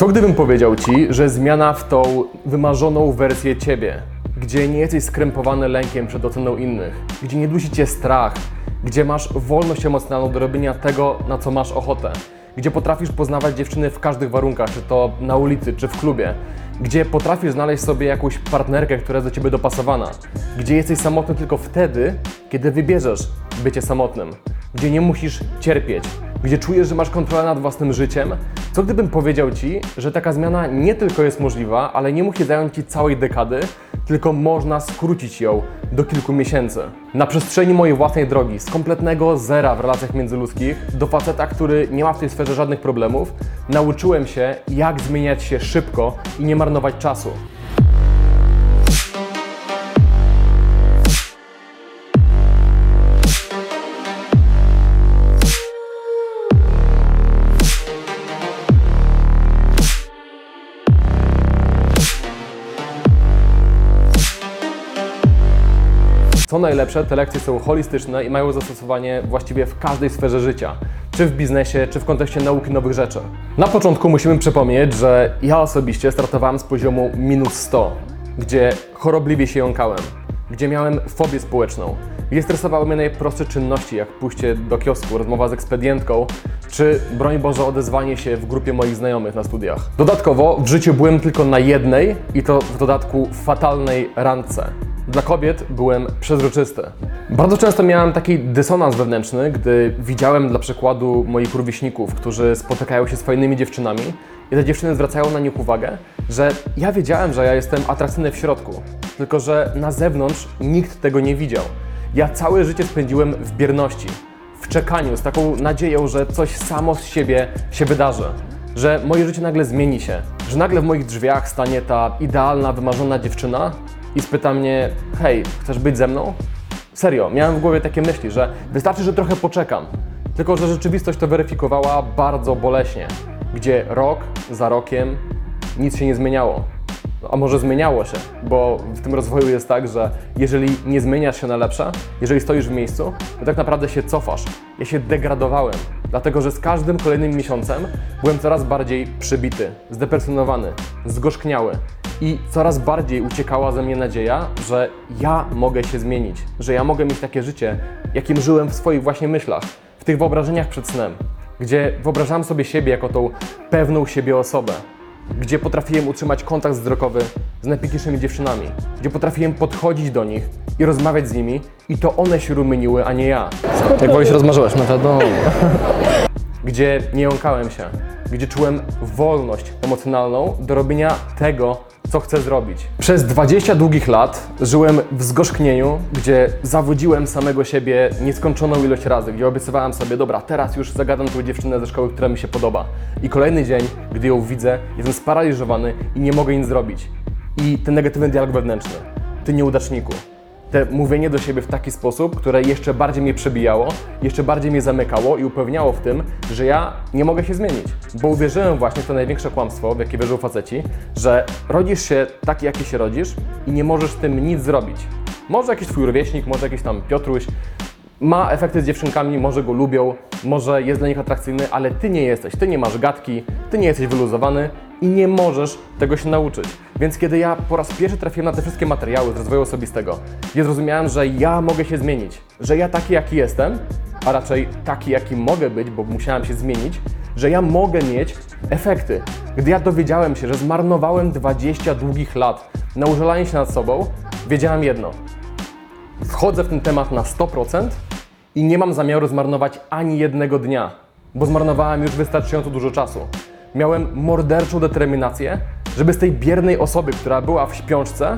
Co gdybym powiedział Ci, że zmiana w tą wymarzoną wersję Ciebie, gdzie nie jesteś skrępowany lękiem przed oceną innych, gdzie nie dusi Cię strach, gdzie masz wolność emocjonalną do robienia tego, na co masz ochotę, gdzie potrafisz poznawać dziewczyny w każdych warunkach, czy to na ulicy, czy w klubie, gdzie potrafisz znaleźć sobie jakąś partnerkę, która jest do Ciebie dopasowana, gdzie jesteś samotny tylko wtedy, kiedy wybierzesz bycie samotnym, gdzie nie musisz cierpieć, gdzie czujesz, że masz kontrolę nad własnym życiem, co gdybym powiedział Ci, że taka zmiana nie tylko jest możliwa, ale nie musi zająć Ci całej dekady, tylko można skrócić ją do kilku miesięcy. Na przestrzeni mojej własnej drogi, z kompletnego zera w relacjach międzyludzkich do faceta, który nie ma w tej sferze żadnych problemów, nauczyłem się, jak zmieniać się szybko i nie marnować czasu. Co najlepsze, te lekcje są holistyczne i mają zastosowanie właściwie w każdej sferze życia, czy w biznesie, czy w kontekście nauki nowych rzeczy. Na początku musimy przypomnieć, że ja osobiście startowałem z poziomu minus 100, gdzie chorobliwie się jąkałem, gdzie miałem fobię społeczną, gdzie stresowały mnie najprostsze czynności, jak pójście do kiosku, rozmowa z ekspedientką, czy broń Boże odezwanie się w grupie moich znajomych na studiach. Dodatkowo w życiu byłem tylko na jednej i to w dodatku fatalnej randce. Dla kobiet byłem przezroczysty. Bardzo często miałem taki dysonans wewnętrzny, gdy widziałem dla przykładu moich rówieśników, którzy spotykają się z fajnymi dziewczynami i te dziewczyny zwracają na nich uwagę, że ja wiedziałem, że ja jestem atrakcyjny w środku, tylko że na zewnątrz nikt tego nie widział. Ja całe życie spędziłem w bierności, w czekaniu, z taką nadzieją, że coś samo z siebie się wydarzy że moje życie nagle zmieni się, że nagle w moich drzwiach stanie ta idealna, wymarzona dziewczyna i spyta mnie: Hej, chcesz być ze mną? Serio, miałem w głowie takie myśli, że wystarczy, że trochę poczekam. Tylko, że rzeczywistość to weryfikowała bardzo boleśnie, gdzie rok za rokiem nic się nie zmieniało. A może zmieniało się, bo w tym rozwoju jest tak, że jeżeli nie zmieniasz się na lepsze, jeżeli stoisz w miejscu, to tak naprawdę się cofasz. Ja się degradowałem, dlatego że z każdym kolejnym miesiącem byłem coraz bardziej przybity, zdepresjonowany, zgorzkniały i coraz bardziej uciekała ze mnie nadzieja, że ja mogę się zmienić, że ja mogę mieć takie życie, jakim żyłem w swoich właśnie myślach, w tych wyobrażeniach przed snem, gdzie wyobrażałem sobie siebie jako tą pewną siebie osobę, gdzie potrafiłem utrzymać kontakt wzrokowy z najpiękniejszymi dziewczynami, gdzie potrafiłem podchodzić do nich i rozmawiać z nimi i to one się rumieniły, a nie ja. Jak wolisz rozmarzyłeś, no wiadomo. Gdzie nie jąkałem się, gdzie czułem wolność emocjonalną do robienia tego, co chcę zrobić. Przez 20 długich lat żyłem w zgorzknieniu, gdzie zawodziłem samego siebie nieskończoną ilość razy, gdzie obiecywałem sobie, dobra, teraz już zagadam tą dziewczynę ze szkoły, która mi się podoba. I kolejny dzień, gdy ją widzę, jestem sparaliżowany i nie mogę nic zrobić. I ten negatywny dialog wewnętrzny. Ty nieudaczniku. Te mówienie do siebie w taki sposób, które jeszcze bardziej mnie przebijało, jeszcze bardziej mnie zamykało i upewniało w tym, że ja nie mogę się zmienić. Bo uwierzyłem właśnie w to największe kłamstwo, w jakie wierzą faceci, że rodzisz się taki, jaki się rodzisz i nie możesz z tym nic zrobić. Może jakiś twój rówieśnik, może jakiś tam Piotruś, ma efekty z dziewczynkami, może go lubią, może jest dla nich atrakcyjny, ale ty nie jesteś, ty nie masz gadki, ty nie jesteś wyluzowany i nie możesz tego się nauczyć. Więc kiedy ja po raz pierwszy trafiłem na te wszystkie materiały z rozwoju osobistego, gdzie zrozumiałem, że ja mogę się zmienić, że ja taki jaki jestem, a raczej taki jaki mogę być, bo musiałem się zmienić, że ja mogę mieć efekty. Gdy ja dowiedziałem się, że zmarnowałem 20 długich lat na użalanie się nad sobą, wiedziałem jedno – wchodzę w ten temat na 100% i nie mam zamiaru zmarnować ani jednego dnia, bo zmarnowałem już wystarczająco dużo czasu. Miałem morderczą determinację, żeby z tej biernej osoby, która była w śpiączce,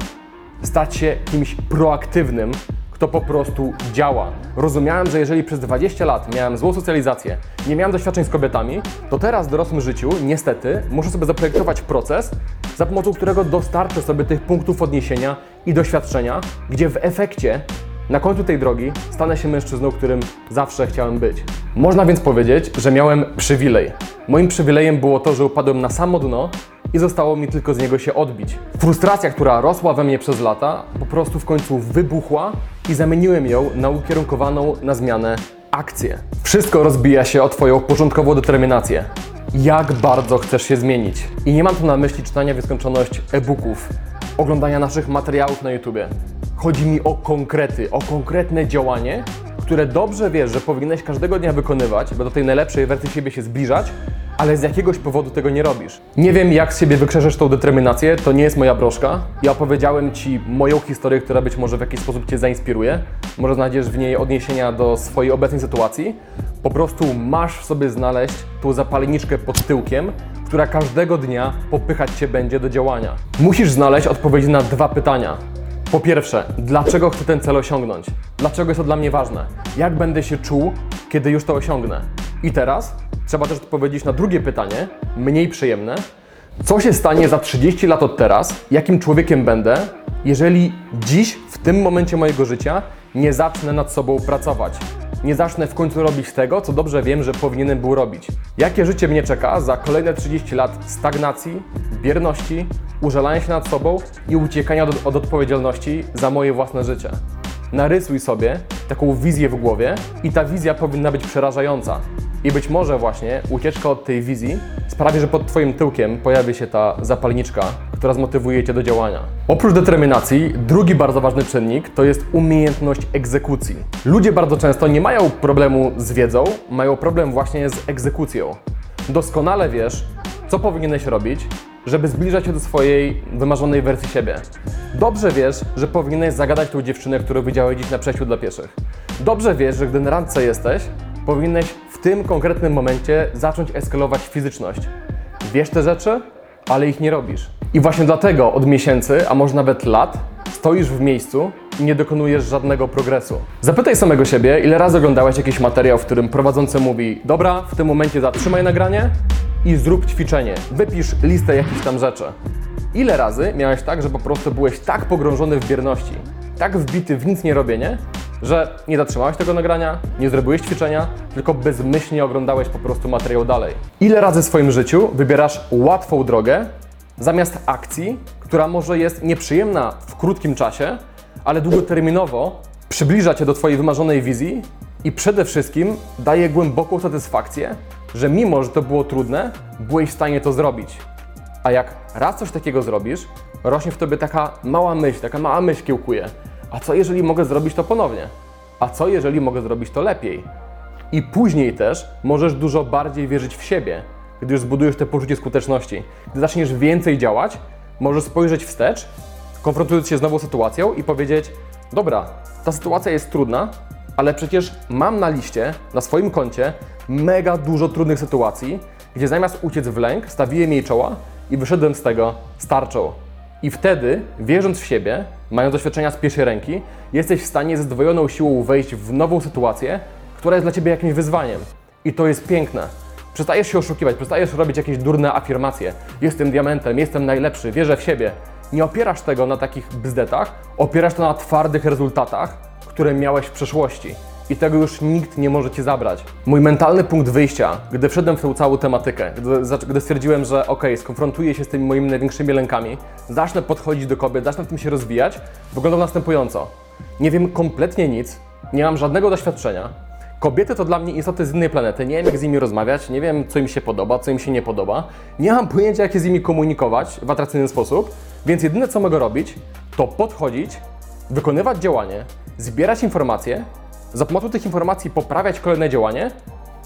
stać się kimś proaktywnym, to po prostu działa. Rozumiałem, że jeżeli przez 20 lat miałem złą socjalizację, nie miałem doświadczeń z kobietami, to teraz w dorosłym życiu, niestety, muszę sobie zaprojektować proces, za pomocą którego dostarczę sobie tych punktów odniesienia i doświadczenia, gdzie w efekcie na końcu tej drogi stanę się mężczyzną, którym zawsze chciałem być. Można więc powiedzieć, że miałem przywilej. Moim przywilejem było to, że upadłem na samo dno i zostało mi tylko z niego się odbić. Frustracja, która rosła we mnie przez lata, po prostu w końcu wybuchła i zamieniłem ją na ukierunkowaną na zmianę akcję. Wszystko rozbija się o Twoją początkową determinację. Jak bardzo chcesz się zmienić? I nie mam tu na myśli czytania w nieskończoność e-booków, oglądania naszych materiałów na YouTubie. Chodzi mi o konkrety, o konkretne działanie, które dobrze wiesz, że powinieneś każdego dnia wykonywać, by do tej najlepszej wersji siebie się zbliżać, ale z jakiegoś powodu tego nie robisz. Nie wiem, jak z siebie wykrzeszesz tą determinację, to nie jest moja broszka. Ja opowiedziałem Ci moją historię, która być może w jakiś sposób Cię zainspiruje. Może znajdziesz w niej odniesienia do swojej obecnej sytuacji. Po prostu masz w sobie znaleźć tą zapalniczkę pod tyłkiem, która każdego dnia popychać Cię będzie do działania. Musisz znaleźć odpowiedzi na dwa pytania. Po pierwsze, dlaczego chcę ten cel osiągnąć? Dlaczego jest to dla mnie ważne? Jak będę się czuł, kiedy już to osiągnę? I teraz trzeba też odpowiedzieć na drugie pytanie, mniej przyjemne. Co się stanie za 30 lat od teraz? Jakim człowiekiem będę, jeżeli dziś, w tym momencie mojego życia, nie zacznę nad sobą pracować? Nie zacznę w końcu robić tego, co dobrze wiem, że powinienem był robić. Jakie życie mnie czeka za kolejne 30 lat stagnacji, bierności, użalania się nad sobą i uciekania od, od odpowiedzialności za moje własne życie? Narysuj sobie taką wizję w głowie i ta wizja powinna być przerażająca. I być może właśnie ucieczka od tej wizji sprawi, że pod Twoim tyłkiem pojawi się ta zapalniczka, która zmotywuje Cię do działania. Oprócz determinacji, drugi bardzo ważny czynnik to jest umiejętność egzekucji. Ludzie bardzo często nie mają problemu z wiedzą, mają problem właśnie z egzekucją. Doskonale wiesz, co powinieneś robić, żeby zbliżać się do swojej wymarzonej wersji siebie. Dobrze wiesz, że powinieneś zagadać tą dziewczynę, którą widziałeś dziś na przejściu dla pieszych. Dobrze wiesz, że gdy na randce jesteś, powinieneś tym konkretnym momencie zacząć eskalować fizyczność. Wiesz te rzeczy, ale ich nie robisz. I właśnie dlatego od miesięcy, a może nawet lat, stoisz w miejscu i nie dokonujesz żadnego progresu. Zapytaj samego siebie, ile razy oglądałeś jakiś materiał, w którym prowadzący mówi: Dobra, w tym momencie zatrzymaj nagranie i zrób ćwiczenie. Wypisz listę jakichś tam rzeczy. Ile razy miałeś tak, że po prostu byłeś tak pogrążony w bierności, tak wbity w nic nie robienie, że nie zatrzymałeś tego nagrania, nie zrobiłeś ćwiczenia, tylko bezmyślnie oglądałeś po prostu materiał dalej. Ile razy w swoim życiu wybierasz łatwą drogę zamiast akcji, która może jest nieprzyjemna w krótkim czasie, ale długoterminowo przybliża cię do Twojej wymarzonej wizji i przede wszystkim daje głęboką satysfakcję, że mimo, że to było trudne, byłeś w stanie to zrobić. A jak raz coś takiego zrobisz, rośnie w tobie taka mała myśl, taka mała myśl kiełkuje. A co jeżeli mogę zrobić to ponownie? A co jeżeli mogę zrobić to lepiej? I później też możesz dużo bardziej wierzyć w siebie, gdy już zbudujesz te poczucie skuteczności. Gdy zaczniesz więcej działać, możesz spojrzeć wstecz, konfrontując się z nową sytuacją i powiedzieć: Dobra, ta sytuacja jest trudna, ale przecież mam na liście, na swoim koncie, mega dużo trudnych sytuacji, gdzie zamiast uciec w lęk, stawiłem jej czoła i wyszedłem z tego starczą. I wtedy, wierząc w siebie, mając doświadczenia z pierwszej ręki, jesteś w stanie ze zdwojoną siłą wejść w nową sytuację, która jest dla ciebie jakimś wyzwaniem. I to jest piękne. Przestajesz się oszukiwać, przestajesz robić jakieś durne afirmacje. Jestem diamentem, jestem najlepszy, wierzę w siebie. Nie opierasz tego na takich bzdetach, opierasz to na twardych rezultatach, które miałeś w przeszłości. I tego już nikt nie może ci zabrać. Mój mentalny punkt wyjścia, gdy wszedłem w tę całą tematykę, gdy, gdy stwierdziłem, że ok, skonfrontuję się z tymi moimi największymi lękami, zacznę podchodzić do kobiet, zacznę w tym się rozwijać, wyglądał następująco. Nie wiem kompletnie nic, nie mam żadnego doświadczenia. Kobiety to dla mnie istoty z innej planety. Nie wiem, jak z nimi rozmawiać, nie wiem, co im się podoba, co im się nie podoba. Nie mam pojęcia, jak się z nimi komunikować w atrakcyjny sposób, więc jedyne, co mogę robić, to podchodzić, wykonywać działanie, zbierać informacje, za pomocą tych informacji poprawiać kolejne działanie,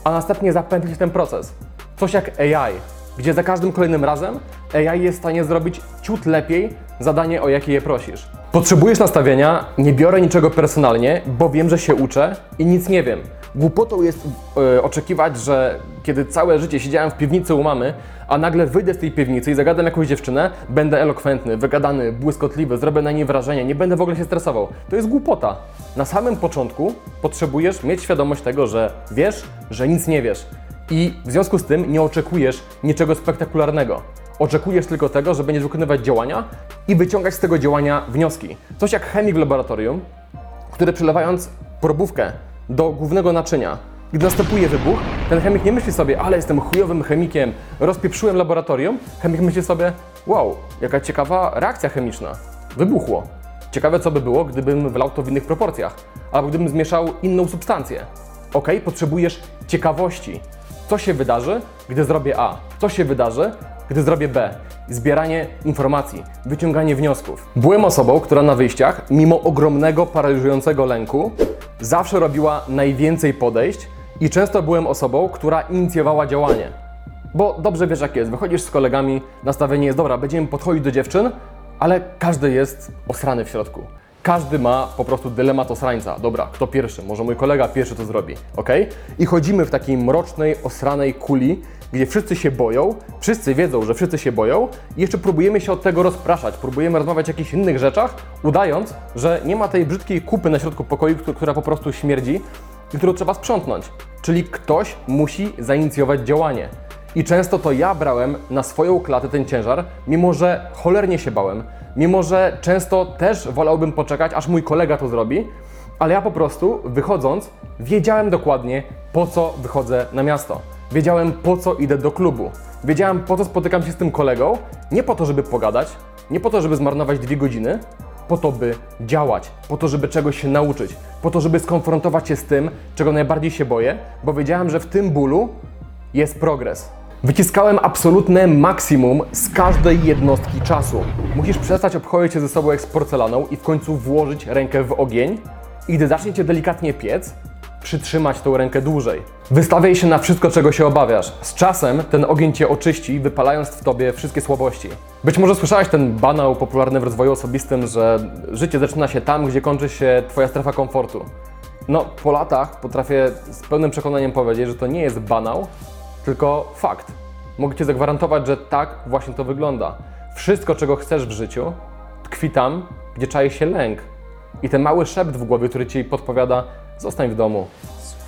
a następnie zapętlić ten proces. Coś jak AI. Gdzie za każdym kolejnym razem AI jest w stanie zrobić ciut lepiej zadanie, o jakie je prosisz. Potrzebujesz nastawienia, nie biorę niczego personalnie, bo wiem, że się uczę i nic nie wiem. Głupotą jest e, oczekiwać, że kiedy całe życie siedziałem w piwnicy u mamy, a nagle wyjdę z tej piwnicy i zagadam jakąś dziewczynę, będę elokwentny, wygadany, błyskotliwy, zrobię na niej wrażenie, nie będę w ogóle się stresował. To jest głupota. Na samym początku potrzebujesz mieć świadomość tego, że wiesz, że nic nie wiesz. I w związku z tym nie oczekujesz niczego spektakularnego. Oczekujesz tylko tego, że będziesz wykonywać działania i wyciągać z tego działania wnioski. Coś jak chemik w laboratorium, który przelewając probówkę do głównego naczynia, gdy następuje wybuch, ten chemik nie myśli sobie, ale jestem chujowym chemikiem, rozpieprzyłem laboratorium. Chemik myśli sobie, wow, jaka ciekawa reakcja chemiczna. Wybuchło. Ciekawe, co by było, gdybym wlał to w innych proporcjach, albo gdybym zmieszał inną substancję. Ok, potrzebujesz ciekawości. Co się wydarzy, gdy zrobię A? Co się wydarzy, gdy zrobię B? Zbieranie informacji, wyciąganie wniosków. Byłem osobą, która na wyjściach, mimo ogromnego, paraliżującego lęku, zawsze robiła najwięcej podejść i często byłem osobą, która inicjowała działanie. Bo dobrze wiesz, jak jest. Wychodzisz z kolegami, nastawienie jest dobra, będziemy podchodzić do dziewczyn, ale każdy jest osrany w środku. Każdy ma po prostu dylemat osrańca. Dobra, kto pierwszy? Może mój kolega pierwszy to zrobi, ok? I chodzimy w takiej mrocznej, osranej kuli, gdzie wszyscy się boją, wszyscy wiedzą, że wszyscy się boją i jeszcze próbujemy się od tego rozpraszać, próbujemy rozmawiać o jakichś innych rzeczach, udając, że nie ma tej brzydkiej kupy na środku pokoju, któ- która po prostu śmierdzi i którą trzeba sprzątnąć. Czyli ktoś musi zainicjować działanie. I często to ja brałem na swoją klatę ten ciężar, mimo że cholernie się bałem, mimo że często też wolałbym poczekać, aż mój kolega to zrobi, ale ja po prostu wychodząc, wiedziałem dokładnie po co wychodzę na miasto. Wiedziałem po co idę do klubu. Wiedziałem po co spotykam się z tym kolegą, nie po to, żeby pogadać, nie po to, żeby zmarnować dwie godziny, po to, by działać, po to, żeby czegoś się nauczyć, po to, żeby skonfrontować się z tym, czego najbardziej się boję, bo wiedziałem, że w tym bólu jest progres. Wyciskałem absolutne maksimum z każdej jednostki czasu. Musisz przestać obchodzić się ze sobą jak z porcelaną i w końcu włożyć rękę w ogień i gdy zacznie cię delikatnie piec, przytrzymać tą rękę dłużej. Wystawiaj się na wszystko, czego się obawiasz. Z czasem ten ogień cię oczyści, wypalając w tobie wszystkie słabości. Być może słyszałeś ten banał popularny w rozwoju osobistym, że życie zaczyna się tam, gdzie kończy się twoja strefa komfortu. No, po latach potrafię z pełnym przekonaniem powiedzieć, że to nie jest banał, tylko fakt. Mogę Ci zagwarantować, że tak właśnie to wygląda. Wszystko, czego chcesz w życiu, tkwi tam, gdzie czai się lęk. I ten mały szept w głowie, który Ci podpowiada, zostań w domu.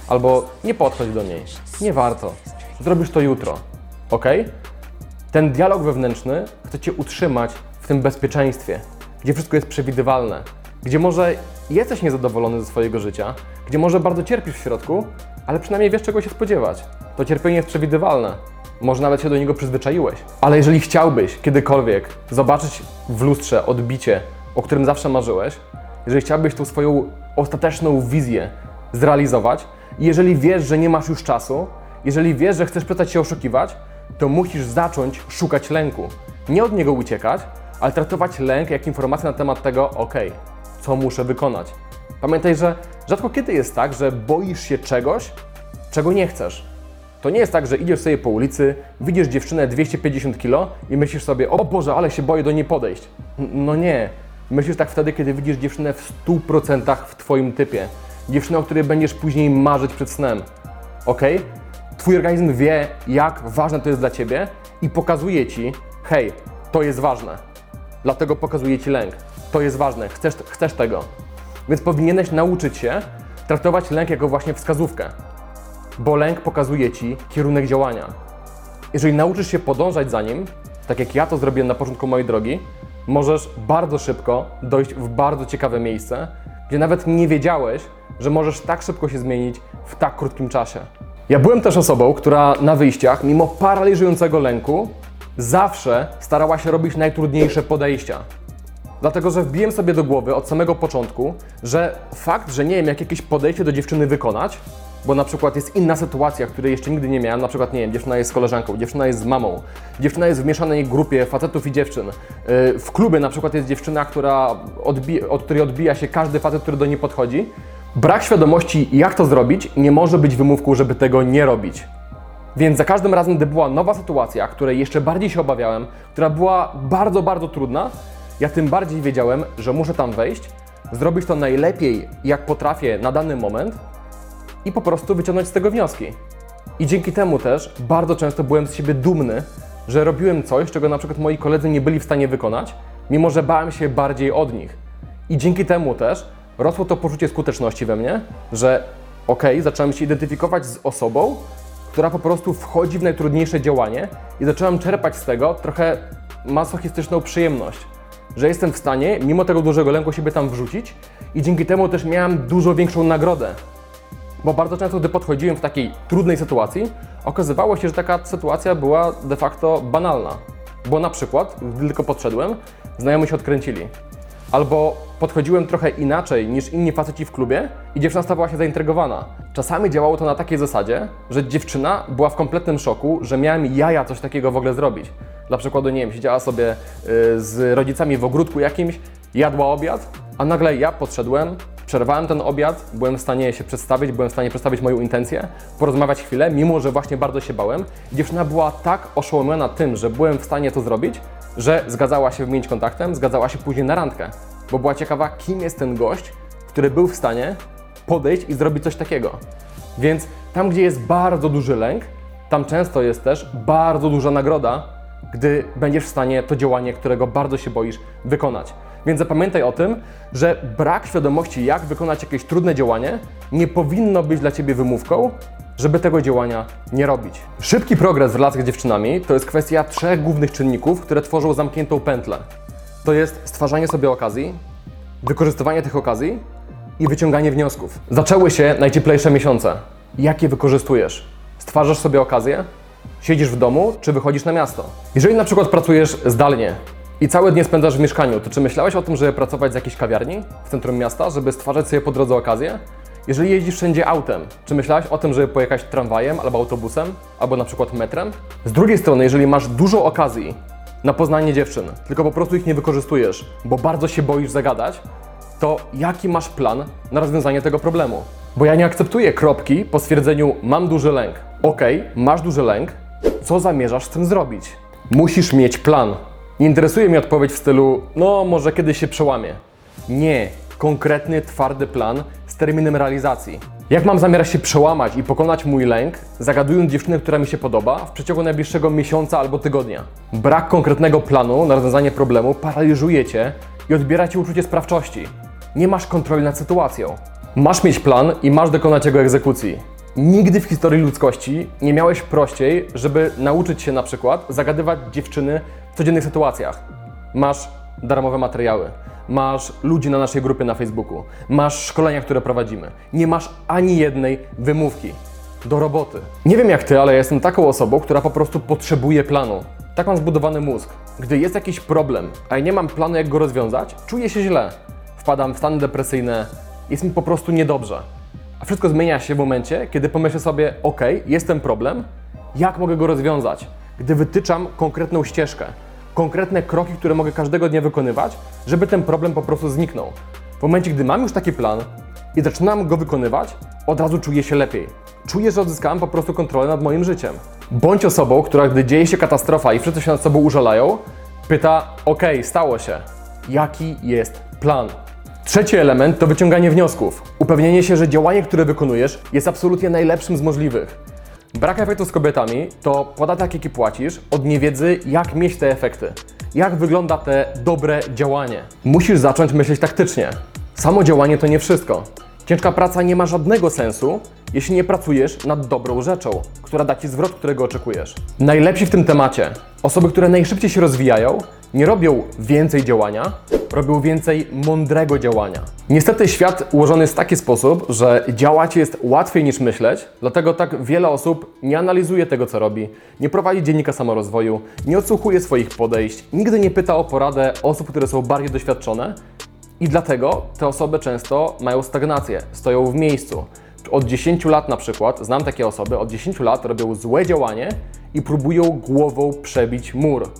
Albo nie podchodź do niej. Nie warto. Zrobisz to jutro. Ok? Ten dialog wewnętrzny chce Cię utrzymać w tym bezpieczeństwie, gdzie wszystko jest przewidywalne, gdzie może jesteś niezadowolony ze swojego życia, gdzie może bardzo cierpisz w środku, ale przynajmniej wiesz, czego się spodziewać. To cierpienie jest przewidywalne. Może nawet się do niego przyzwyczaiłeś. Ale jeżeli chciałbyś kiedykolwiek zobaczyć w lustrze odbicie, o którym zawsze marzyłeś, jeżeli chciałbyś tą swoją ostateczną wizję zrealizować, i jeżeli wiesz, że nie masz już czasu, jeżeli wiesz, że chcesz przestać się oszukiwać, to musisz zacząć szukać lęku. Nie od niego uciekać, ale traktować lęk jak informację na temat tego, ok, co muszę wykonać. Pamiętaj, że rzadko kiedy jest tak, że boisz się czegoś, czego nie chcesz. To nie jest tak, że idziesz sobie po ulicy, widzisz dziewczynę 250 kg i myślisz sobie, o Boże, ale się boję do niej podejść. No nie. Myślisz tak wtedy, kiedy widzisz dziewczynę w 100% w Twoim typie. Dziewczynę, o której będziesz później marzyć przed snem. Ok? Twój organizm wie, jak ważne to jest dla Ciebie i pokazuje Ci, hej, to jest ważne. Dlatego pokazuje Ci lęk. To jest ważne, chcesz, chcesz tego. Więc powinieneś nauczyć się traktować lęk jako właśnie wskazówkę bo lęk pokazuje ci kierunek działania. Jeżeli nauczysz się podążać za nim, tak jak ja to zrobiłem na początku mojej drogi, możesz bardzo szybko dojść w bardzo ciekawe miejsce, gdzie nawet nie wiedziałeś, że możesz tak szybko się zmienić w tak krótkim czasie. Ja byłem też osobą, która na wyjściach, mimo paraliżującego lęku, zawsze starała się robić najtrudniejsze podejścia. Dlatego, że wbiłem sobie do głowy od samego początku, że fakt, że nie wiem, jak jakieś podejście do dziewczyny wykonać, bo na przykład jest inna sytuacja, której jeszcze nigdy nie miałem, na przykład, nie wiem, dziewczyna jest z koleżanką, dziewczyna jest z mamą, dziewczyna jest w mieszanej grupie facetów i dziewczyn. Yy, W klubie na przykład jest dziewczyna, która od której odbija się każdy facet, który do niej podchodzi. Brak świadomości, jak to zrobić, nie może być wymówką, żeby tego nie robić. Więc za każdym razem, gdy była nowa sytuacja, której jeszcze bardziej się obawiałem, która była bardzo, bardzo trudna, ja tym bardziej wiedziałem, że muszę tam wejść, zrobić to najlepiej, jak potrafię na dany moment i po prostu wyciągnąć z tego wnioski. I dzięki temu też bardzo często byłem z siebie dumny, że robiłem coś, czego na przykład moi koledzy nie byli w stanie wykonać, mimo że bałem się bardziej od nich. I dzięki temu też rosło to poczucie skuteczności we mnie, że okej, zacząłem się identyfikować z osobą, która po prostu wchodzi w najtrudniejsze działanie i zacząłem czerpać z tego trochę masochistyczną przyjemność, że jestem w stanie, mimo tego dużego lęku, siebie tam wrzucić i dzięki temu też miałem dużo większą nagrodę. Bo bardzo często, gdy podchodziłem w takiej trudnej sytuacji, okazywało się, że taka sytuacja była de facto banalna. Bo na przykład, gdy tylko podszedłem, znajomi się odkręcili. Albo podchodziłem trochę inaczej niż inni faceci w klubie i dziewczyna stawała się zaintrygowana. Czasami działało to na takiej zasadzie, że dziewczyna była w kompletnym szoku, że miałem jaja coś takiego w ogóle zrobić. Dla przykładu, nie wiem, siedziała sobie y, z rodzicami w ogródku jakimś, jadła obiad, a nagle ja podszedłem, przerwałem ten obiad, byłem w stanie się przedstawić, byłem w stanie przedstawić moją intencję, porozmawiać chwilę, mimo że właśnie bardzo się bałem. Dziewczyna była tak oszołomiona tym, że byłem w stanie to zrobić, że zgadzała się wymienić kontaktem, zgadzała się później na randkę, bo była ciekawa, kim jest ten gość, który był w stanie podejść i zrobić coś takiego. Więc tam, gdzie jest bardzo duży lęk, tam często jest też bardzo duża nagroda, gdy będziesz w stanie to działanie, którego bardzo się boisz, wykonać. Więc zapamiętaj o tym, że brak świadomości, jak wykonać jakieś trudne działanie, nie powinno być dla ciebie wymówką, żeby tego działania nie robić. Szybki progres w relacjach z dziewczynami to jest kwestia trzech głównych czynników, które tworzą zamkniętą pętlę. To jest stwarzanie sobie okazji, wykorzystywanie tych okazji i wyciąganie wniosków. Zaczęły się najcieplejsze miesiące. Jak je wykorzystujesz? Stwarzasz sobie okazję? Siedzisz w domu, czy wychodzisz na miasto? Jeżeli na przykład pracujesz zdalnie i całe dnie spędzasz w mieszkaniu, to czy myślałeś o tym, żeby pracować z jakiejś kawiarni w centrum miasta, żeby stwarzać sobie po drodze okazję? Jeżeli jeździsz wszędzie autem, czy myślałeś o tym, żeby pojechać tramwajem albo autobusem, albo na przykład metrem? Z drugiej strony, jeżeli masz dużo okazji na poznanie dziewczyn, tylko po prostu ich nie wykorzystujesz, bo bardzo się boisz zagadać, to jaki masz plan na rozwiązanie tego problemu? Bo ja nie akceptuję kropki po stwierdzeniu mam duży lęk. Okej, masz duży lęk, co zamierzasz z tym zrobić? Musisz mieć plan. Nie interesuje mnie odpowiedź w stylu, no może kiedyś się przełamie. Nie, konkretny, twardy plan terminem realizacji. Jak mam zamiar się przełamać i pokonać mój lęk, zagadując dziewczynę, która mi się podoba, w przeciągu najbliższego miesiąca albo tygodnia? Brak konkretnego planu na rozwiązanie problemu paraliżuje cię i odbiera ci uczucie sprawczości. Nie masz kontroli nad sytuacją. Masz mieć plan i masz dokonać jego egzekucji. Nigdy w historii ludzkości nie miałeś prościej, żeby nauczyć się na przykład zagadywać dziewczyny w codziennych sytuacjach. Masz darmowe materiały, masz ludzi na naszej grupie na Facebooku, masz szkolenia, które prowadzimy. Nie masz ani jednej wymówki do roboty. Nie wiem jak ty, ale jestem taką osobą, która po prostu potrzebuje planu. Tak mam zbudowany mózg. Gdy jest jakiś problem, a ja nie mam planu, jak go rozwiązać, czuję się źle. Wpadam w stany depresyjne, jest mi po prostu niedobrze. A wszystko zmienia się w momencie, kiedy pomyślę sobie, ok, jest ten problem, jak mogę go rozwiązać? Gdy wytyczam konkretną ścieżkę, konkretne kroki, które mogę każdego dnia wykonywać, żeby ten problem po prostu zniknął. W momencie, gdy mam już taki plan i zaczynam go wykonywać, od razu czuję się lepiej. Czuję, że odzyskałem po prostu kontrolę nad moim życiem. Bądź osobą, która gdy dzieje się katastrofa i wszyscy się nad sobą użalają, pyta, ok, stało się, jaki jest plan? Trzeci element to wyciąganie wniosków. Upewnienie się, że działanie, które wykonujesz, jest absolutnie najlepszym z możliwych. Brak efektu z kobietami to podatek, jaki płacisz od niewiedzy, jak mieć te efekty. Jak wygląda te dobre działanie. Musisz zacząć myśleć taktycznie. Samo działanie to nie wszystko. Ciężka praca nie ma żadnego sensu, jeśli nie pracujesz nad dobrą rzeczą, która da Ci zwrot, którego oczekujesz. Najlepsi w tym temacie, osoby, które najszybciej się rozwijają, nie robią więcej działania, robią więcej mądrego działania. Niestety świat ułożony jest w taki sposób, że działać jest łatwiej niż myśleć, dlatego tak wiele osób nie analizuje tego, co robi, nie prowadzi dziennika samorozwoju, nie odsłuchuje swoich podejść, nigdy nie pyta o poradę osób, które są bardziej doświadczone i dlatego te osoby często mają stagnację, stoją w miejscu. Od 10 lat na przykład, znam takie osoby, od 10 lat robią złe działanie i próbują głową przebić mur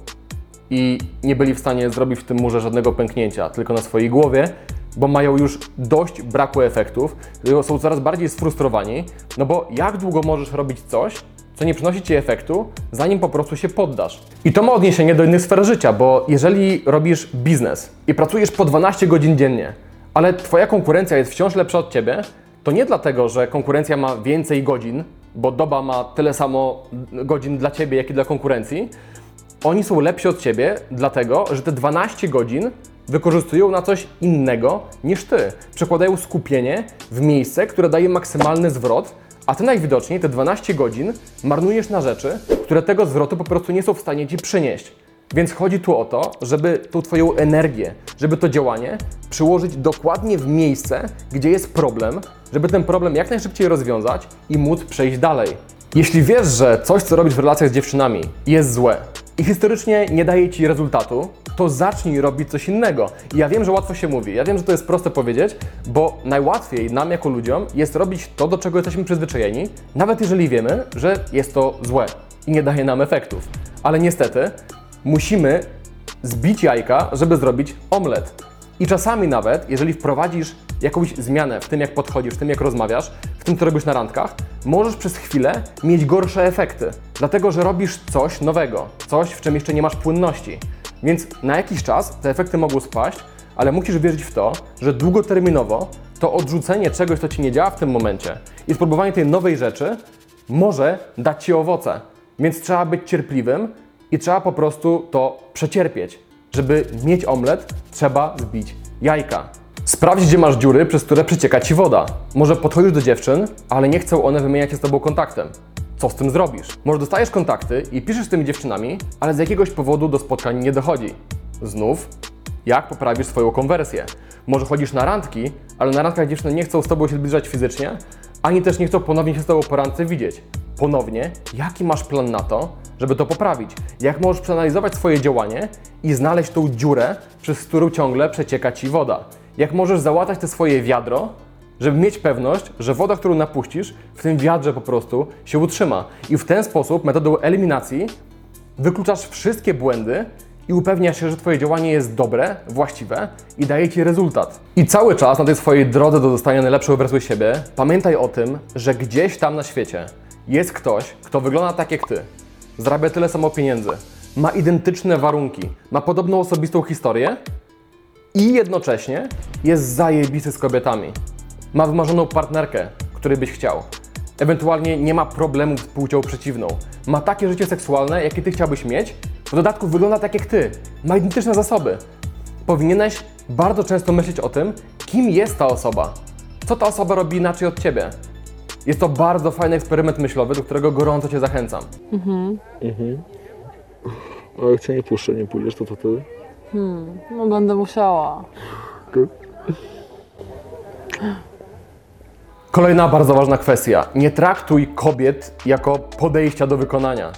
i nie byli w stanie zrobić w tym murze żadnego pęknięcia, tylko na swojej głowie, bo mają już dość braku efektów, są coraz bardziej sfrustrowani, no bo jak długo możesz robić coś, co nie przynosi Ci efektu, zanim po prostu się poddasz. I to ma odniesienie do innych sfer życia, bo jeżeli robisz biznes i pracujesz po 12 godzin dziennie, ale Twoja konkurencja jest wciąż lepsza od Ciebie, to nie dlatego, że konkurencja ma więcej godzin, bo doba ma tyle samo godzin dla Ciebie, jak i dla konkurencji. Oni są lepsi od Ciebie, dlatego, że te 12 godzin wykorzystują na coś innego niż Ty. Przekładają skupienie w miejsce, które daje maksymalny zwrot, a Ty najwidoczniej te 12 godzin marnujesz na rzeczy, które tego zwrotu po prostu nie są w stanie Ci przynieść. Więc chodzi tu o to, żeby tą Twoją energię, żeby to działanie przyłożyć dokładnie w miejsce, gdzie jest problem, żeby ten problem jak najszybciej rozwiązać i móc przejść dalej. Jeśli wiesz, że coś, co robisz w relacjach z dziewczynami, jest złe i historycznie nie daje Ci rezultatu, to zacznij robić coś innego. I ja wiem, że łatwo się mówi, ja wiem, że to jest proste powiedzieć, bo najłatwiej nam jako ludziom jest robić to, do czego jesteśmy przyzwyczajeni, nawet jeżeli wiemy, że jest to złe i nie daje nam efektów. Ale niestety musimy zbić jajka, żeby zrobić omlet. I czasami nawet, jeżeli wprowadzisz jakąś zmianę w tym, jak podchodzisz, w tym, jak rozmawiasz, w tym, co robisz na randkach, możesz przez chwilę mieć gorsze efekty. Dlatego, że robisz coś nowego, coś, w czym jeszcze nie masz płynności. Więc na jakiś czas te efekty mogą spaść, ale musisz wierzyć w to, że długoterminowo to odrzucenie czegoś, co ci nie działa w tym momencie i spróbowanie tej nowej rzeczy może dać ci owoce. Więc trzeba być cierpliwym i trzeba po prostu to przecierpieć. Żeby mieć omlet, trzeba zbić jajka. Sprawdź, gdzie masz dziury, przez które przecieka ci woda. Może podchodzisz do dziewczyn, ale nie chcą one wymieniać się z tobą kontaktem. Co z tym zrobisz? Może dostajesz kontakty i piszesz z tymi dziewczynami, ale z jakiegoś powodu do spotkań nie dochodzi. Znów, jak poprawisz swoją konwersję? Może chodzisz na randki, ale na randkach dziewczyny nie chcą z tobą się zbliżać fizycznie, ani też nie chcą ponownie się z tobą po randce widzieć. Ponownie, jaki masz plan na to, żeby to poprawić? Jak możesz przeanalizować swoje działanie i znaleźć tą dziurę, przez którą ciągle przecieka ci woda? Jak możesz załatać te swoje wiadro, żeby mieć pewność, że woda, którą napuścisz, w tym wiadrze po prostu się utrzyma. I w ten sposób, metodą eliminacji, wykluczasz wszystkie błędy i upewniasz się, że Twoje działanie jest dobre, właściwe i daje Ci rezultat. I cały czas na tej swojej drodze do dostania najlepszej wersji siebie pamiętaj o tym, że gdzieś tam na świecie jest ktoś, kto wygląda tak jak Ty, zarabia tyle samo pieniędzy, ma identyczne warunki, ma podobną osobistą historię i jednocześnie jest zajebisty z kobietami. Ma wymarzoną partnerkę, której byś chciał. Ewentualnie nie ma problemów z płcią przeciwną. Ma takie życie seksualne, jakie ty chciałbyś mieć. W dodatku wygląda tak jak ty. Ma identyczne zasoby. Powinieneś bardzo często myśleć o tym, kim jest ta osoba. Co ta osoba robi inaczej od ciebie. Jest to bardzo fajny eksperyment myślowy, do którego gorąco cię zachęcam. A jak cię nie puszczę, nie pójdziesz, to co wtedy? No będę musiała. Kolejna bardzo ważna kwestia. Nie traktuj kobiet jako podejścia do wykonania.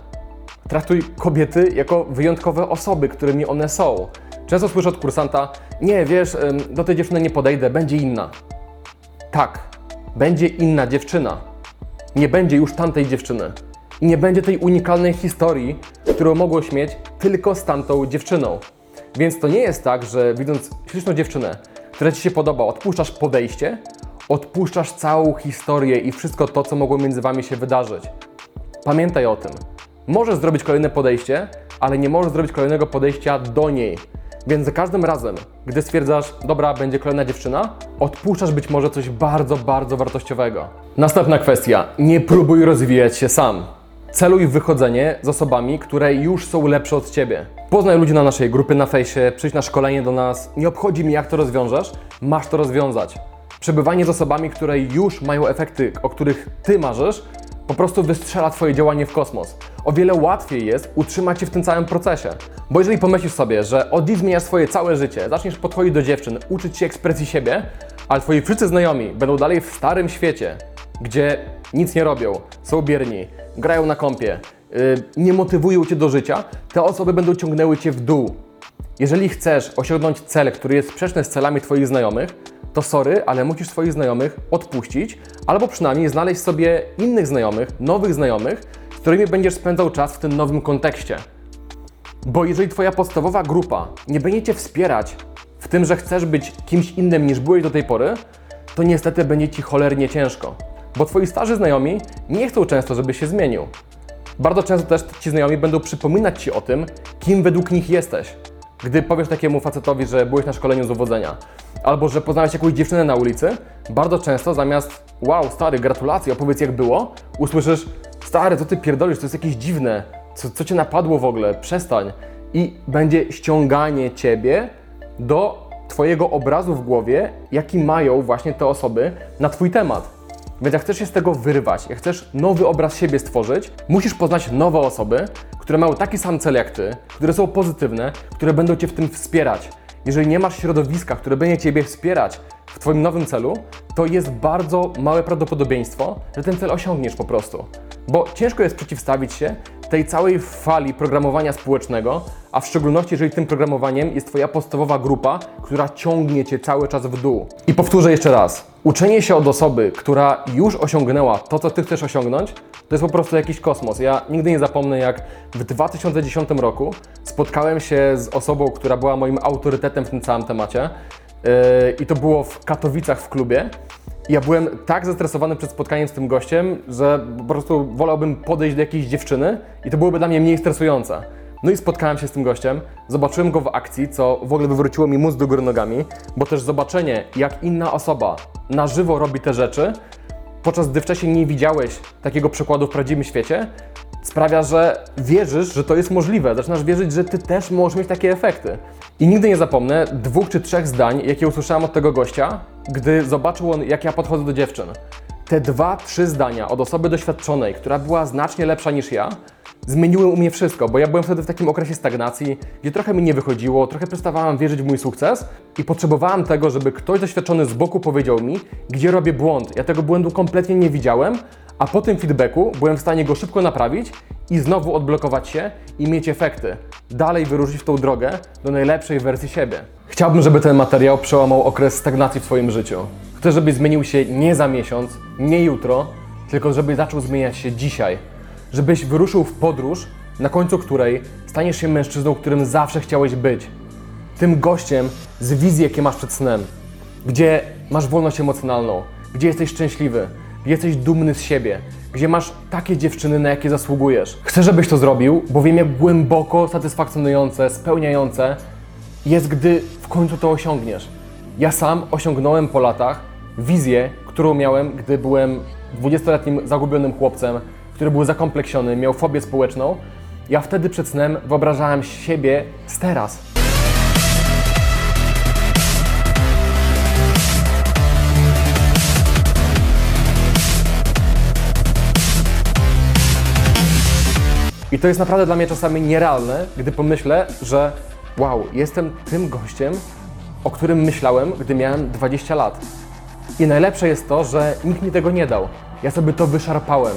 Traktuj kobiety jako wyjątkowe osoby, którymi one są. Często słyszę od kursanta, nie wiesz, do tej dziewczyny nie podejdę, będzie inna. Tak, będzie inna dziewczyna. Nie będzie już tamtej dziewczyny. I nie będzie tej unikalnej historii, którą mogłeś mieć tylko z tamtą dziewczyną. Więc to nie jest tak, że widząc śliczną dziewczynę, która Ci się podoba, odpuszczasz podejście, odpuszczasz całą historię i wszystko to, co mogło między Wami się wydarzyć. Pamiętaj o tym. Możesz zrobić kolejne podejście, ale nie możesz zrobić kolejnego podejścia do niej. Więc za każdym razem, gdy stwierdzasz, dobra, będzie kolejna dziewczyna, odpuszczasz być może coś bardzo, bardzo wartościowego. Następna kwestia. Nie próbuj rozwijać się sam. Celuj w wychodzenie z osobami, które już są lepsze od Ciebie. Poznaj ludzi na naszej grupy na fejsie, przyjdź na szkolenie do nas. Nie obchodzi mnie, jak to rozwiążesz, masz to rozwiązać. Przebywanie z osobami, które już mają efekty, o których Ty marzysz, po prostu wystrzela Twoje działanie w kosmos. O wiele łatwiej jest utrzymać się w tym całym procesie. Bo jeżeli pomyślisz sobie, że od dziś zmieniasz swoje całe życie, zaczniesz podchodzić do dziewczyn, uczyć się ekspresji siebie, ale Twoi wszyscy znajomi będą dalej w starym świecie, gdzie nic nie robią, są bierni, grają na kompie, yy, nie motywują Cię do życia, te osoby będą ciągnęły Cię w dół. Jeżeli chcesz osiągnąć cel, który jest sprzeczny z celami Twoich znajomych, to sorry, ale musisz swoich znajomych odpuścić, albo przynajmniej znaleźć sobie innych znajomych, nowych znajomych, z którymi będziesz spędzał czas w tym nowym kontekście. Bo jeżeli Twoja podstawowa grupa nie będzie Cię wspierać w tym, że chcesz być kimś innym niż byłeś do tej pory, to niestety będzie Ci cholernie ciężko. Bo Twoi starzy znajomi nie chcą często, żebyś się zmienił. Bardzo często też ci znajomi będą przypominać ci o tym, kim według nich jesteś. Gdy powiesz takiemu facetowi, że byłeś na szkoleniu z uwodzenia, albo że poznałeś jakąś dziewczynę na ulicy, bardzo często zamiast wow, stary, gratulacje, opowiedz jak było, usłyszysz stary, co ty pierdolisz, to jest jakieś dziwne, co, co cię napadło w ogóle, przestań. I będzie ściąganie ciebie do twojego obrazu w głowie, jaki mają właśnie te osoby na twój temat. Więc jak chcesz się z tego wyrwać, jak chcesz nowy obraz siebie stworzyć, musisz poznać nowe osoby, które mają taki sam cel jak ty, które są pozytywne, które będą cię w tym wspierać. Jeżeli nie masz środowiska, które będzie ciebie wspierać w twoim nowym celu, to jest bardzo małe prawdopodobieństwo, że ten cel osiągniesz po prostu. Bo ciężko jest przeciwstawić się tej całej fali programowania społecznego, a w szczególności jeżeli tym programowaniem jest Twoja podstawowa grupa, która ciągnie Cię cały czas w dół. I powtórzę jeszcze raz. Uczenie się od osoby, która już osiągnęła to, co Ty chcesz osiągnąć, to jest po prostu jakiś kosmos. Ja nigdy nie zapomnę, jak w 2010 roku spotkałem się z osobą, która była moim autorytetem w tym całym temacie. Yy, I to było w Katowicach w klubie. Ja byłem tak zestresowany przed spotkaniem z tym gościem, że po prostu wolałbym podejść do jakiejś dziewczyny i to byłoby dla mnie mniej stresujące. No i spotkałem się z tym gościem, zobaczyłem go w akcji, co w ogóle wywróciło mi mózg do góry nogami, bo też zobaczenie, jak inna osoba na żywo robi te rzeczy, podczas gdy wcześniej nie widziałeś takiego przykładu w prawdziwym świecie, sprawia, że wierzysz, że to jest możliwe. Zaczynasz wierzyć, że ty też możesz mieć takie efekty. I nigdy nie zapomnę dwóch czy trzech zdań, jakie usłyszałem od tego gościa, gdy zobaczył on, jak ja podchodzę do dziewczyn. Te dwa, trzy zdania od osoby doświadczonej, która była znacznie lepsza niż ja, zmieniły u mnie wszystko, bo ja byłem wtedy w takim okresie stagnacji, gdzie trochę mi nie wychodziło, trochę przestawałem wierzyć w mój sukces i potrzebowałem tego, żeby ktoś doświadczony z boku powiedział mi, gdzie robię błąd. Ja tego błędu kompletnie nie widziałem, a po tym feedbacku byłem w stanie go szybko naprawić i znowu odblokować się i mieć efekty. Dalej wyruszyć w tą drogę do najlepszej wersji siebie. Chciałbym, żeby ten materiał przełamał okres stagnacji w Twoim życiu. Chcę, żebyś zmienił się nie za miesiąc, nie jutro, tylko żeby zaczął zmieniać się dzisiaj. Żebyś wyruszył w podróż, na końcu której staniesz się mężczyzną, którym zawsze chciałeś być. Tym gościem z wizji, jakie masz przed snem. Gdzie masz wolność emocjonalną, gdzie jesteś szczęśliwy, jesteś dumny z siebie, gdzie masz takie dziewczyny, na jakie zasługujesz. Chcę, żebyś to zrobił, bo wiem, jak głęboko satysfakcjonujące, spełniające jest, gdy w końcu to osiągniesz. Ja sam osiągnąłem po latach wizję, którą miałem, gdy byłem 20-letnim zagubionym chłopcem, który był zakompleksiony, miał fobię społeczną. Ja wtedy przed snem wyobrażałem siebie z teraz. I to jest naprawdę dla mnie czasami nierealne, gdy pomyślę, że wow, jestem tym gościem, o którym myślałem, gdy miałem 20 lat. I najlepsze jest to, że nikt mi tego nie dał. Ja sobie to wyszarpałem.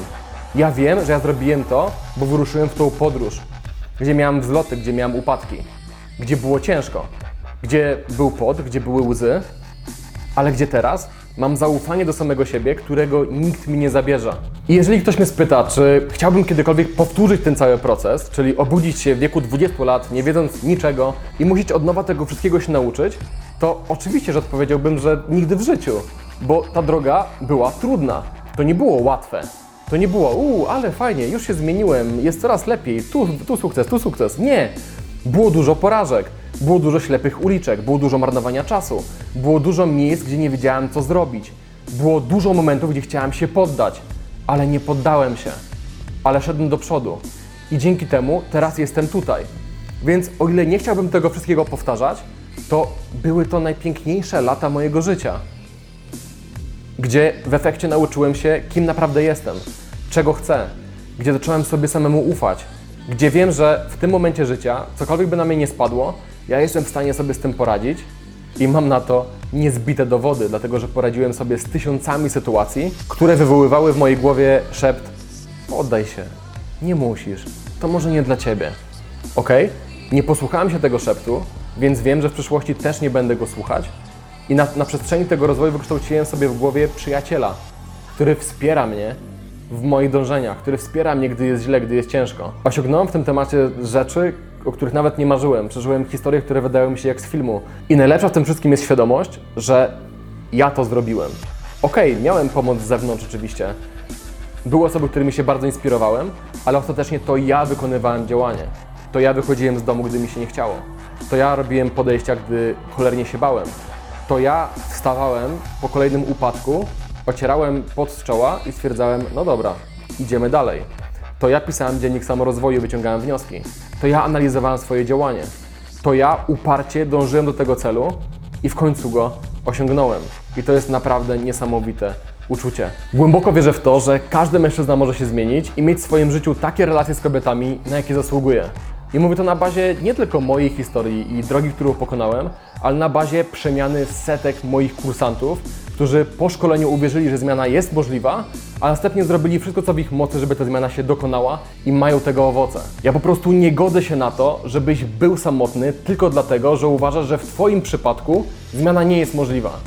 Ja wiem, że ja zrobiłem to, bo wyruszyłem w tą podróż, gdzie miałem wzloty, gdzie miałem upadki, gdzie było ciężko, gdzie był pot, gdzie były łzy, ale gdzie teraz mam zaufanie do samego siebie, którego nikt mi nie zabierze. I jeżeli ktoś mnie spyta, czy chciałbym kiedykolwiek powtórzyć ten cały proces, czyli obudzić się w wieku 20 lat, nie wiedząc niczego i musieć od nowa tego wszystkiego się nauczyć, to oczywiście, że odpowiedziałbym, że nigdy w życiu, bo ta droga była trudna. To nie było łatwe. To nie było, uuu, ale fajnie, już się zmieniłem, jest coraz lepiej, tu, tu sukces, tu sukces. Nie. Było dużo porażek, było dużo ślepych uliczek, było dużo marnowania czasu, było dużo miejsc, gdzie nie wiedziałem, co zrobić. Było dużo momentów, gdzie chciałem się poddać, ale nie poddałem się. Ale szedłem do przodu. I dzięki temu teraz jestem tutaj. Więc o ile nie chciałbym tego wszystkiego powtarzać, to były to najpiękniejsze lata mojego życia gdzie w efekcie nauczyłem się, kim naprawdę jestem, czego chcę, gdzie zacząłem sobie samemu ufać, gdzie wiem, że w tym momencie życia, cokolwiek by na mnie nie spadło, ja jestem w stanie sobie z tym poradzić i mam na to niezbite dowody, dlatego że poradziłem sobie z tysiącami sytuacji, które wywoływały w mojej głowie szept: poddaj się, nie musisz, to może nie dla ciebie. Ok? Nie posłuchałem się tego szeptu, więc wiem, że w przyszłości też nie będę go słuchać. I na, na przestrzeni tego rozwoju wykształciłem sobie w głowie przyjaciela, który wspiera mnie w moich dążeniach, który wspiera mnie, gdy jest źle, gdy jest ciężko. Osiągnąłem w tym temacie rzeczy, o których nawet nie marzyłem. Przeżyłem historie, które wydały mi się jak z filmu. I najlepsza w tym wszystkim jest świadomość, że ja to zrobiłem. Okej, miałem pomoc z zewnątrz oczywiście, Były osoby, którymi się bardzo inspirowałem, ale ostatecznie to ja wykonywałem działanie. To ja wychodziłem z domu, gdy mi się nie chciało. To ja robiłem podejścia, gdy cholernie się bałem. To ja wstawałem po kolejnym upadku, ocierałem pot z czoła i stwierdzałem, no dobra, idziemy dalej. To ja pisałem dziennik samorozwoju, wyciągałem wnioski. To ja analizowałem swoje działanie. To ja uparcie dążyłem do tego celu i w końcu go osiągnąłem. I to jest naprawdę niesamowite uczucie. Głęboko wierzę w to, że każdy mężczyzna może się zmienić i mieć w swoim życiu takie relacje z kobietami, na jakie zasługuje. I mówię to na bazie nie tylko mojej historii i drogi, którą pokonałem, ale na bazie przemiany setek moich kursantów, którzy po szkoleniu uwierzyli, że zmiana jest możliwa, a następnie zrobili wszystko, co w ich mocy, żeby ta zmiana się dokonała i mają tego owoce. Ja po prostu nie godzę się na to, żebyś był samotny tylko dlatego, że uważasz, że w Twoim przypadku zmiana nie jest możliwa.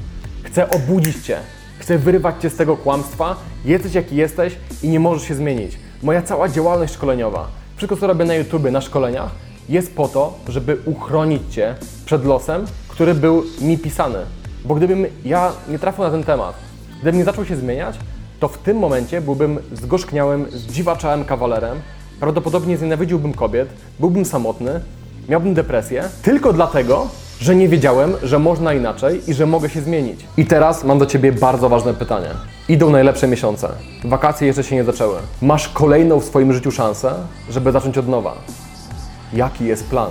Chcę obudzić Cię, chcę wyrywać Cię z tego kłamstwa, jesteś jaki jesteś i nie możesz się zmienić. Moja cała działalność szkoleniowa, wszystko co robię na YouTube, na szkoleniach, jest po to, żeby uchronić Cię przed losem, który był mi pisany. Bo gdybym ja nie trafił na ten temat, gdybym nie zaczął się zmieniać, to w tym momencie byłbym zgorzkniałym, zdziwaczałym kawalerem, prawdopodobnie znienawidziłbym kobiet, byłbym samotny, miałbym depresję, tylko dlatego, że nie wiedziałem, że można inaczej i że mogę się zmienić. I teraz mam do Ciebie bardzo ważne pytanie. Idą najlepsze miesiące. Wakacje jeszcze się nie zaczęły. Masz kolejną w swoim życiu szansę, żeby zacząć od nowa. Jaki jest plan?